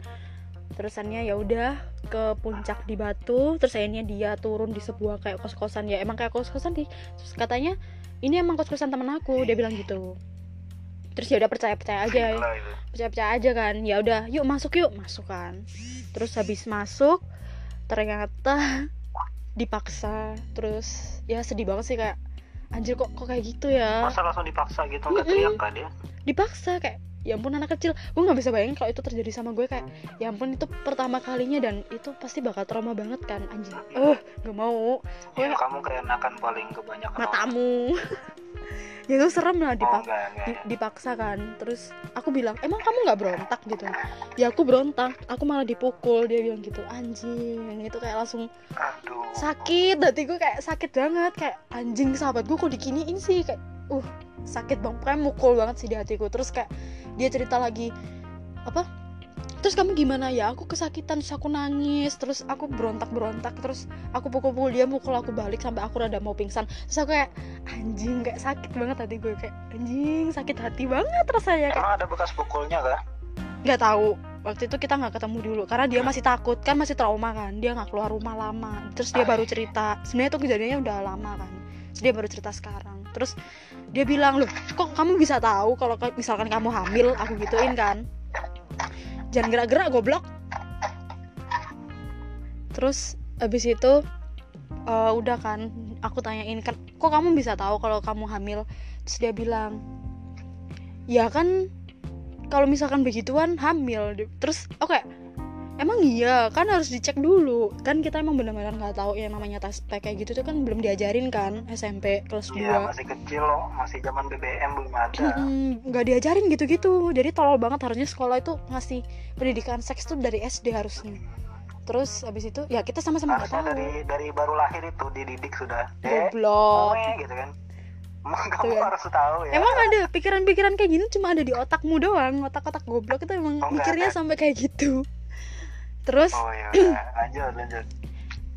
Terusannya ya udah ke puncak di Batu terus akhirnya dia turun di sebuah kayak kos kosan ya emang kayak kos kosan di terus katanya ini emang kos kosan temen aku dia bilang gitu. Terus ya udah percaya percaya aja itu. percaya percaya aja kan. Ya udah yuk masuk yuk. Masuk kan. Terus habis masuk ternyata dipaksa. Terus ya sedih banget sih kayak anjir kok kok kayak gitu ya? Masa langsung dipaksa gitu nggak teriak kan dia? dipaksa kayak ya ampun anak kecil. Gue nggak bisa bayangin kalau itu terjadi sama gue kayak ya ampun itu pertama kalinya dan itu pasti bakal trauma banget kan anjing. Oh gak mau. Ya, Gue- kamu kayak anak paling kebanyakan matamu ya itu serem lah Oh dipak enggak enggak. di- dipaksa kan. Terus aku bilang emang kamu nggak berontak? Gitu. Ya aku berontak. Aku malah dipukul. Dia bilang gitu anjing. Itu kayak langsung Aduh. sakit hati gue kayak sakit banget. Kayak anjing sahabat gue kok dikiniin sih? Kayak uh sakit banget kayak mukul banget sih di hatiku. Terus kayak dia cerita lagi apa terus kamu gimana ya? Aku kesakitan terus aku nangis terus aku berontak berontak terus aku pukul-pukul dia mukul aku balik sampai aku rada mau pingsan. Terus aku kayak anjing kayak sakit banget hati gue kayak anjing sakit hati banget rasanya. Kayak Emang ada bekas pukulnya kah? nggak tahu. Waktu itu kita nggak ketemu dulu karena dia masih takut kan masih trauma kan. Dia nggak keluar rumah lama. Terus dia baru cerita. Sebenarnya itu kejadiannya udah lama kan. Terus dia baru cerita sekarang. Terus dia bilang loh kok kamu bisa tahu kalau ka- misalkan kamu hamil aku gituin kan jangan gerak-gerak goblok. Terus abis itu eh, udah kan aku tanyain kan kok kamu bisa tahu kalau kamu hamil? Terus dia bilang ya kan kalau misalkan begituan hamil. Terus oke emang iya kan harus dicek dulu kan kita emang benar-benar nggak tahu yang namanya tes pack kayak gitu tuh kan belum diajarin kan SMP kelas 2 Iya masih kecil loh, masih zaman BBM belum ada. Nggak diajarin gitu-gitu jadi tolol banget harusnya sekolah itu ngasih pendidikan seks tuh dari SD harusnya terus abis itu ya kita sama-sama nggak Harusnya tahu dari dari baru lahir itu dididik sudah. Dek, goblok oe gitu kan. Emang kamu kan. harus tahu ya. Emang ada pikiran-pikiran kayak gini cuma ada di otakmu doang otak-otak goblok itu emang Oh, mikirnya sampai kayak gitu terus Oh iya, udah. lanjut lanjut.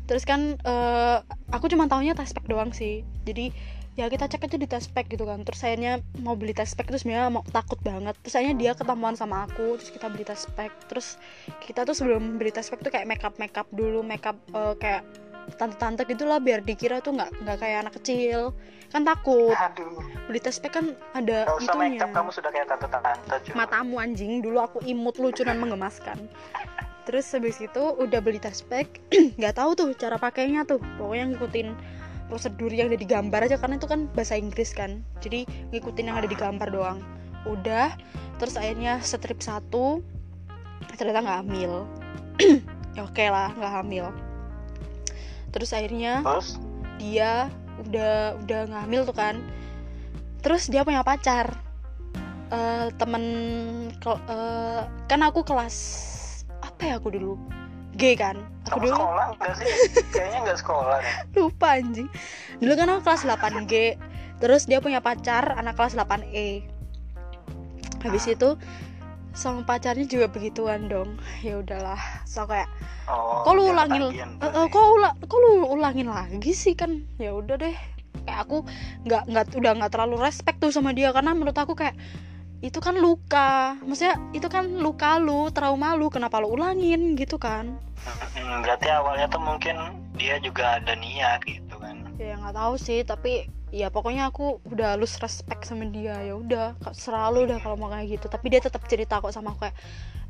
terus kan eh, aku cuma taunya tes pack doang sih. Jadi ya kita cek aja di tes pack gitu kan. Terus sayanya mau beli tes pack terus sebenarnya mau takut banget. Terus sayanya dia ketemuan sama aku terus kita beli tes pack terus kita tuh sebelum beli tes pack tuh kayak makeup makeup dulu makeup eh, kayak tante-tante gitulah biar dikira tuh nggak nggak kayak anak kecil. Kan takut. Aduh, beli tes pack kan ada gak usah make itunya kamu sudah kayak tante-tante matamu anjing dulu aku imut lucu dan menggemaskan terus habis itu udah beli tes pack nggak tahu tuh cara pakainya tuh. Pokoknya ngikutin prosedur yang ada di gambar aja karena itu kan bahasa Inggris kan. Jadi ngikutin yang ada di gambar doang. Udah terus akhirnya strip satu ternyata nggak hamil. Ya oke lah nggak hamil. Terus akhirnya Terus dia udah udah ngambil tuh kan. Terus dia punya pacar. Eh temen eh, kan aku kelas apa ya aku dulu? G kan? Aku kamu dulu sekolah enggak sih? Kayaknya enggak sekolah deh. lupa anjing. Dulu kan aku kelas 8 G. Terus dia punya pacar anak kelas 8 E. Habis itu sama pacarnya juga begituan dong. Ya udahlah. So kayak Oh, kok lu ulangin berarti. kok ula, kok lu ulangin lagi sih kan? Ya udah deh. Kayak aku nggak nggak udah nggak terlalu respect tuh sama dia. Karena menurut aku kayak itu kan luka. Maksudnya itu kan luka lu trauma lu kenapa lu ulangin gitu kan? Hmm, berarti awalnya tuh mungkin dia juga ada niat gitu kan. ya nggak tahu sih tapi ya pokoknya aku udah lose respect sama dia ya udah. Selalu udah kalau mau kayak gitu. Tapi dia tetap cerita kok sama aku kayak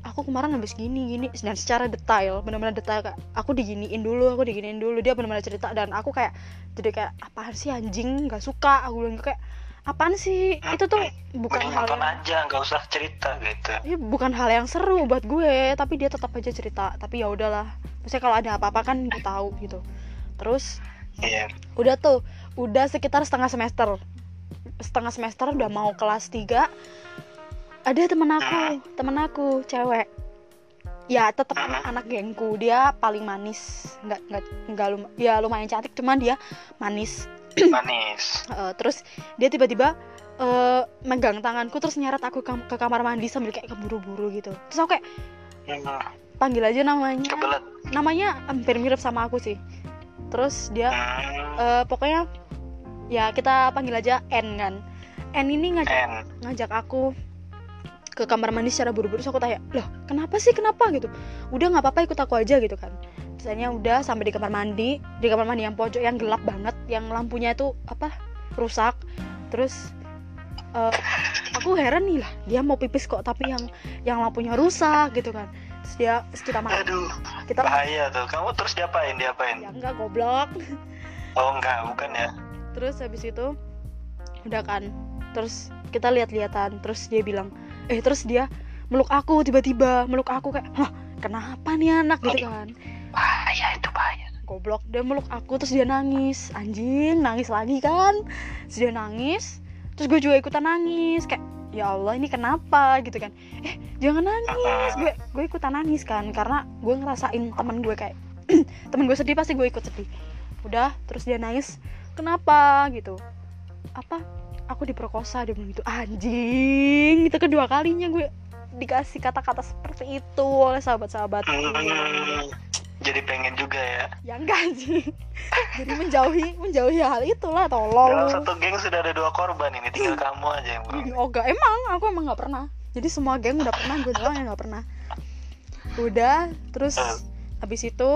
aku kemarin habis gini gini. Dan secara detail benar-benar detail kak aku diginiin dulu aku diginiin dulu. Dia benar-benar cerita dan aku kayak jadi kayak apaan sih anjing? Nggak suka. Aku bilang kayak apaan sih? Itu tuh bukan Mending hal yang, aja, nggak usah cerita gitu. ya, bukan hal yang seru buat gue tapi dia tetap aja cerita. Tapi ya udahlah. Maksudnya kalau ada apa-apa kan gue tahu gitu. Terus Iya. udah tuh udah sekitar setengah semester. Setengah semester udah mau kelas 3 ada temen aku temen aku cewek. Ya tetap anak anak gengku. Dia paling manis. Nggak nggak nggak lum ya lumayan cantik cuman dia manis Manis. Eh, terus dia tiba-tiba eh, megang tanganku terus nyeret aku ke, ke kamar mandi sambil kayak keburu-buru gitu. Terus aku kayak Hmm, panggil aja namanya. Kebelet. namanya hampir mirip sama aku sih. Terus dia eh, pokoknya ya kita panggil aja N kan. N ini ngajak N. ngajak aku ke kamar mandi secara buru-buru. Terus aku tanya loh kenapa sih? Kenapa? Gitu. Udah nggak apa-apa ikut aku aja gitu kan akhirnya udah sampai di kamar mandi di kamar mandi yang pojok yang gelap banget yang lampunya itu apa rusak terus eh, aku heran nih lah dia mau pipis kok tapi yang yang lampunya rusak gitu kan terus dia terus kita makan Aduh, kita bahaya tuh. Kamu terus diapain? Diapain? ya enggak goblok Oh enggak, bukan ya. terus habis itu udah kan terus kita lihat-lihatan terus dia bilang eh terus dia meluk aku tiba-tiba meluk aku kayak hah kenapa nih anak gitu kan Bahaya itu bahaya. goblok. Dia meluk aku terus dia nangis. Anjing nangis lagi kan? Terus dia nangis terus gue juga ikutan nangis. Kayak ya Allah ini kenapa? Gitu kan. Eh jangan nangis. Gue gue ikutan nangis kan karena gue ngerasain temen gue kayak temen gue sedih pasti gue ikut sedih. Udah terus dia nangis. Kenapa? Gitu. Apa? Aku diperkosa dia bilang gitu. Anjing itu kedua kalinya gue dikasih kata-kata seperti itu oleh sahabat-sahabat jadi pengen juga ya. ya enggak sih. Jadi menjauhi menjauhi hal itulah Dalam tolong satu geng sudah ada dua korban ini, tinggal kamu aja yang belum. oh enggak. Emang aku emang nggak pernah. Jadi semua geng udah pernah gue doang yang nggak pernah. Udah terus habis itu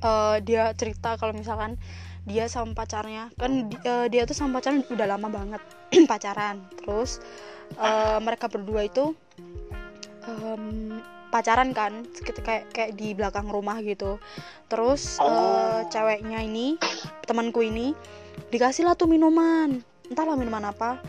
eh, dia cerita kalau misalkan dia sama pacarnya kan eh, dia tuh sama pacaran udah lama banget pacaran. Terus eh, mereka berdua itu em, pacaran kan kayak kayak di belakang rumah gitu. Terus Oh. ceweknya ini temanku ini dikasih lah tuh minuman. Entahlah minuman apa.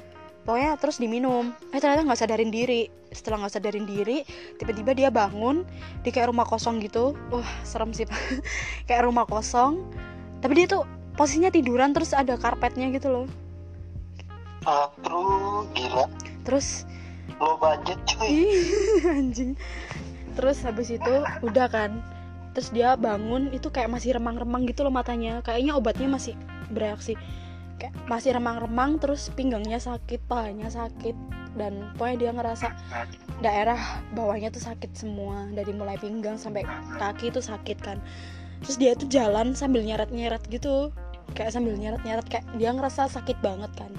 Pokoknya terus diminum. Eh ternyata nggak sadarin diri. Setelah nggak sadarin diri tiba-tiba dia bangun di kayak rumah kosong gitu. Wah serem sih Pak. kayak rumah kosong. Tapi dia tuh posisinya tiduran terus ada karpetnya gitu loh. Aduh, gila. terus Low budget cuy. Anjing terus habis itu udah kan. Terus dia bangun itu kayak masih remang-remang gitu loh matanya. Kayaknya obatnya masih bereaksi kayak masih remang-remang terus pinggangnya sakit pahanya sakit. Dan pokoknya dia ngerasa daerah bawahnya tuh sakit semua. Dari mulai pinggang sampai kaki itu sakit kan. Terus dia tuh jalan sambil nyeret-nyeret gitu. Kayak sambil nyeret-nyeret kayak dia ngerasa sakit banget kan.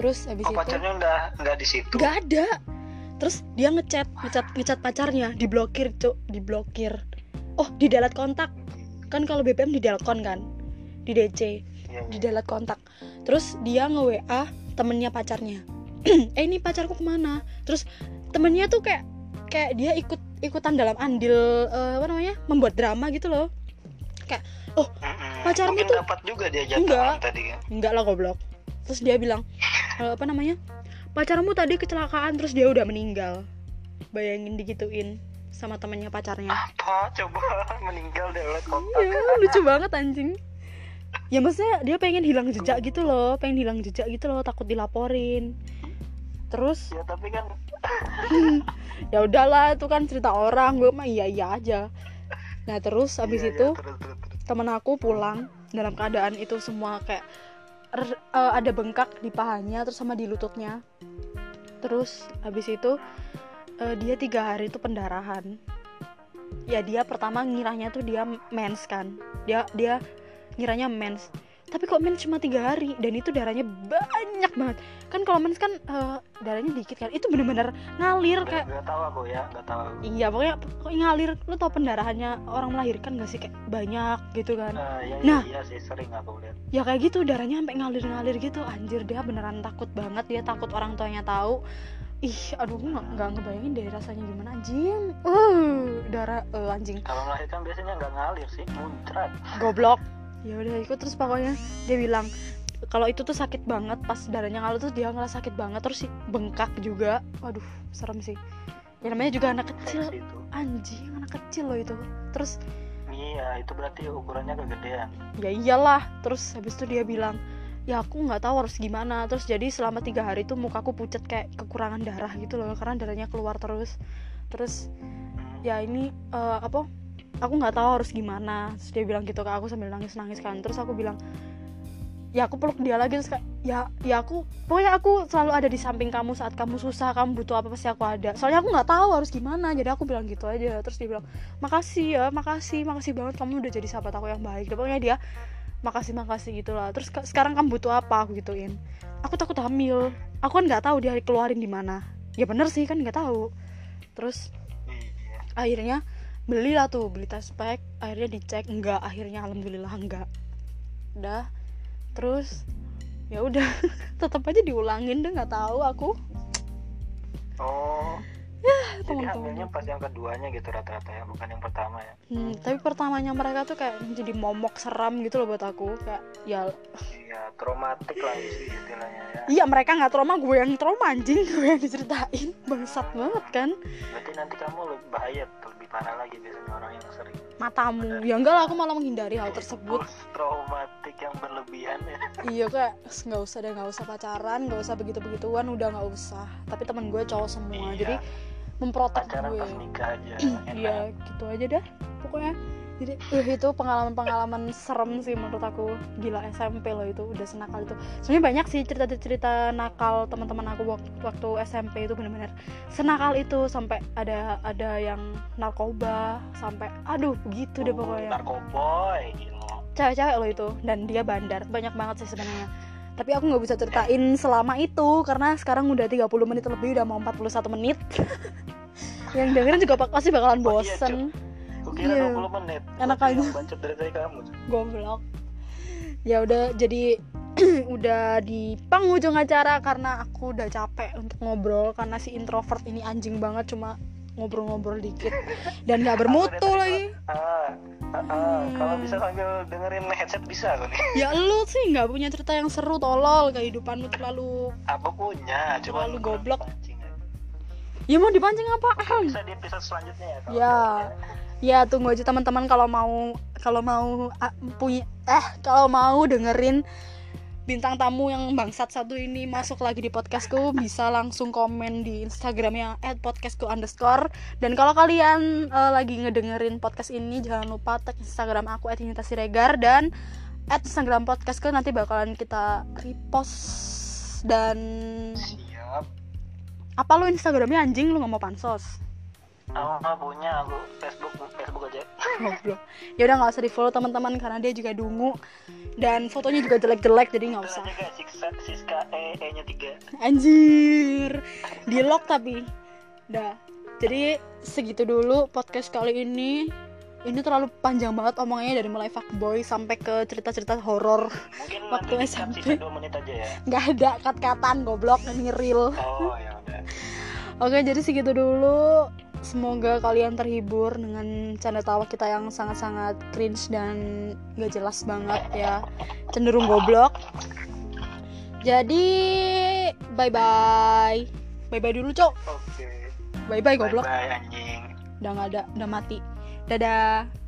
Terus habis Oh, itu pacarnya udah nggak di situ. nggak ada terus dia ngechat ngechat ngechat pacarnya diblokir cuk diblokir. Oh di delete kontak. Kan kalau BBM di delkon kan di DC Iya, di delete kontak. Terus dia nge WA temennya pacarnya. Eh ini pacarku ke mana? Terus temennya tuh kayak kayak dia ikut ikutan dalam andil eh, apa namanya membuat drama gitu loh. Mm-mm. pacarmu Mungkin tuh- dapat juga dia Enggak. jatuhan tadi kan. enggak lah goblok. Terus dia bilang "Eh, apa namanya pacarmu tadi kecelakaan terus dia udah meninggal bayangin digituin sama temennya pacarnya Apa? Coba meninggal lewat kontak. iya lucu banget anjing ya maksudnya dia pengen hilang jejak gitu loh pengen hilang jejak gitu loh takut dilaporin terus Ya tapi kan ya udahlah itu kan cerita orang gue mah iya iya aja nah terus habis Iya, itu iya, terus, terus, terus. temen aku pulang dalam keadaan itu semua kayak eh, ada bengkak di pahanya terus sama di lututnya. Terus habis itu eh, dia tiga hari itu pendarahan. Ya dia pertama ngiranya tuh dia mens kan. Dia dia ngiranya mens tapi kok mens cuma tiga hari? Dan itu darahnya banyak banget. Kan kalau mens kan eh, darahnya dikit kan. Itu bener-bener ngalir kayak nggak tahu aku ya nggak tahu. Iya pokoknya kok ngalir. Lu tau pendarahannya orang melahirkan gak sih? Kayak banyak gitu kan. Nah, ya, Nah. iya, iya sih sering aku lihat. Ya kayak gitu darahnya sampai ngalir-ngalir gitu. Anjir dia beneran takut banget. Dia takut orang tuanya tahu. Ih aduh gue nggak ngebayangin deh rasanya gimana. Anjing. Uh darah eh, anjing. Kalau melahirkan biasanya nggak ngalir sih muncrat. Goblok ya udah ikut. Terus pokoknya dia bilang kalau itu tuh sakit banget pas darahnya ngalir tuh dia ngerasa sakit banget terus si bengkak juga. Waduh serem sih. Ya namanya juga anak kecil. Infeksi itu. Anjing anak kecil loh itu. Terus iya itu berarti ukurannya kegedean. Ya iyalah. Terus habis itu dia bilang ya aku nggak tahu harus gimana. Terus jadi selama tiga hari itu mukaku pucat kayak kekurangan darah gitu loh karena darahnya keluar terus. Terus Hmm. ya ini eh, apa aku nggak tahu harus gimana. Terus dia bilang gitu ke aku sambil nangis nangis kan terus aku bilang ya aku peluk dia lagi. Terus kayak ya ya aku pokoknya aku selalu ada di samping kamu saat kamu susah kamu butuh apa pasti aku ada. Soalnya aku nggak tahu harus gimana jadi aku bilang gitu aja. Terus dia bilang makasih ya makasih makasih banget kamu udah jadi sahabat aku yang baik. Dan pokoknya dia makasih makasih gitulah. Terus sekarang kamu butuh apa? Aku gituin. Aku takut hamil. Aku kan nggak tahu dia keluarin di mana. Ya bener sih kan nggak tahu. Terus iya. akhirnya belilah tuh beli tes pack akhirnya dicek enggak akhirnya alhamdulillah enggak. Udah terus ya udah tetap aja diulangin deh nggak tahu aku. Oh jadi hamilnya pas yang keduanya gitu rata-rata ya bukan yang pertama ya. Hmm, tapi pertamanya mereka tuh kayak jadi momok seram gitu loh buat aku kayak ya iya traumatik lah sih istilahnya ya. Iya mereka nggak trauma gue yang trauma anjing gue yang diceritain. Bangsat banget kan. Berarti nanti kamu lebih bahaya lebih parah lagi biasanya orang yang sering. Matamu. Ya enggak lah aku malah menghindari hal tersebut. Traumatik yang berlebihan ya. Iya kayak "S, nggak usah deh nggak usah pacaran nggak usah begitu begituan udah nggak usah. Tapi teman gue cowok semua Iya. jadi memprotek pacaran gue. pas nikah aja iya gitu aja dah pokoknya. Jadi uh, itu pengalaman-pengalaman serem sih menurut aku. Gila SMP loh itu udah senakal itu. Sebenarnya banyak sih cerita-cerita nakal teman-teman aku waktu, waktu SMP itu benar-benar senakal itu. Sampai ada ada yang narkoba sampai aduh begitu deh pokoknya. narkoboy gila. Cewek-cewek loh itu dan dia bandar. Banyak banget sih sebenarnya tapi aku nggak bisa ceritain selama itu karena sekarang udah 30 menit lebih udah mau 41 menit. Yang dengerin juga pasti bakalan Oh, iya, bosen. Kira Iya. 20 menit. Enak aja. dari tadi kamu goblok. Ya udah jadi udah di penghujung acara karena aku udah capek untuk ngobrol karena si introvert ini anjing banget cuma ngobrol-ngobrol dikit dan nggak bermutu Aku lagi Ah, ah, ah. Hmm. Kalau bisa sambil dengerin headset bisa kok nih ya lu sih nggak punya cerita yang seru tolol kehidupan lu terlalu Aku punya Cuma Terlalu goblok. pancing ya mau dipancing apa Bisa di episode selanjutnya ya kalau Ya. ya tunggu aja teman-teman kalau mau kalau mau ah, punya eh kalau mau dengerin bintang tamu yang bangsat satu ini masuk lagi di podcastku bisa langsung komen di instagramnya @podcastku underscore. Dan kalau kalian eh, lagi ngedengerin podcast ini jangan lupa tag instagram aku @yunitasiregar dan at instagram podcastku nanti bakalan kita repost. Dan Siap. apa lu instagramnya anjing? Lu nggak mau pansos? Nggak punya aku? Facebook Facebook aja. Goblok. Ya udah nggak usah di follow teman-teman karena dia juga dungu dan fotonya juga jelek-jelek jadi nggak usah. Siska, E E nya 3 anjir. Di lock tapi. Dah. Jadi segitu dulu podcast kali ini. Ini terlalu panjang banget omongannya dari mulai fuckboy sampai ke cerita-cerita horor. Mungkin Waktu nanti SMP. sisa 2 menit aja ya. Nggak ada kat-katan goblok ini real Oh ya Oke, jadi segitu dulu. Semoga kalian terhibur dengan canda tawa kita yang sangat-sangat cringe dan gak jelas banget ya. Cenderung goblok. Jadi, bye-bye. Bye-bye dulu, Cok. Oke Bye-bye goblok. Bye bye anjing Udah gak ada, udah mati. Dadah.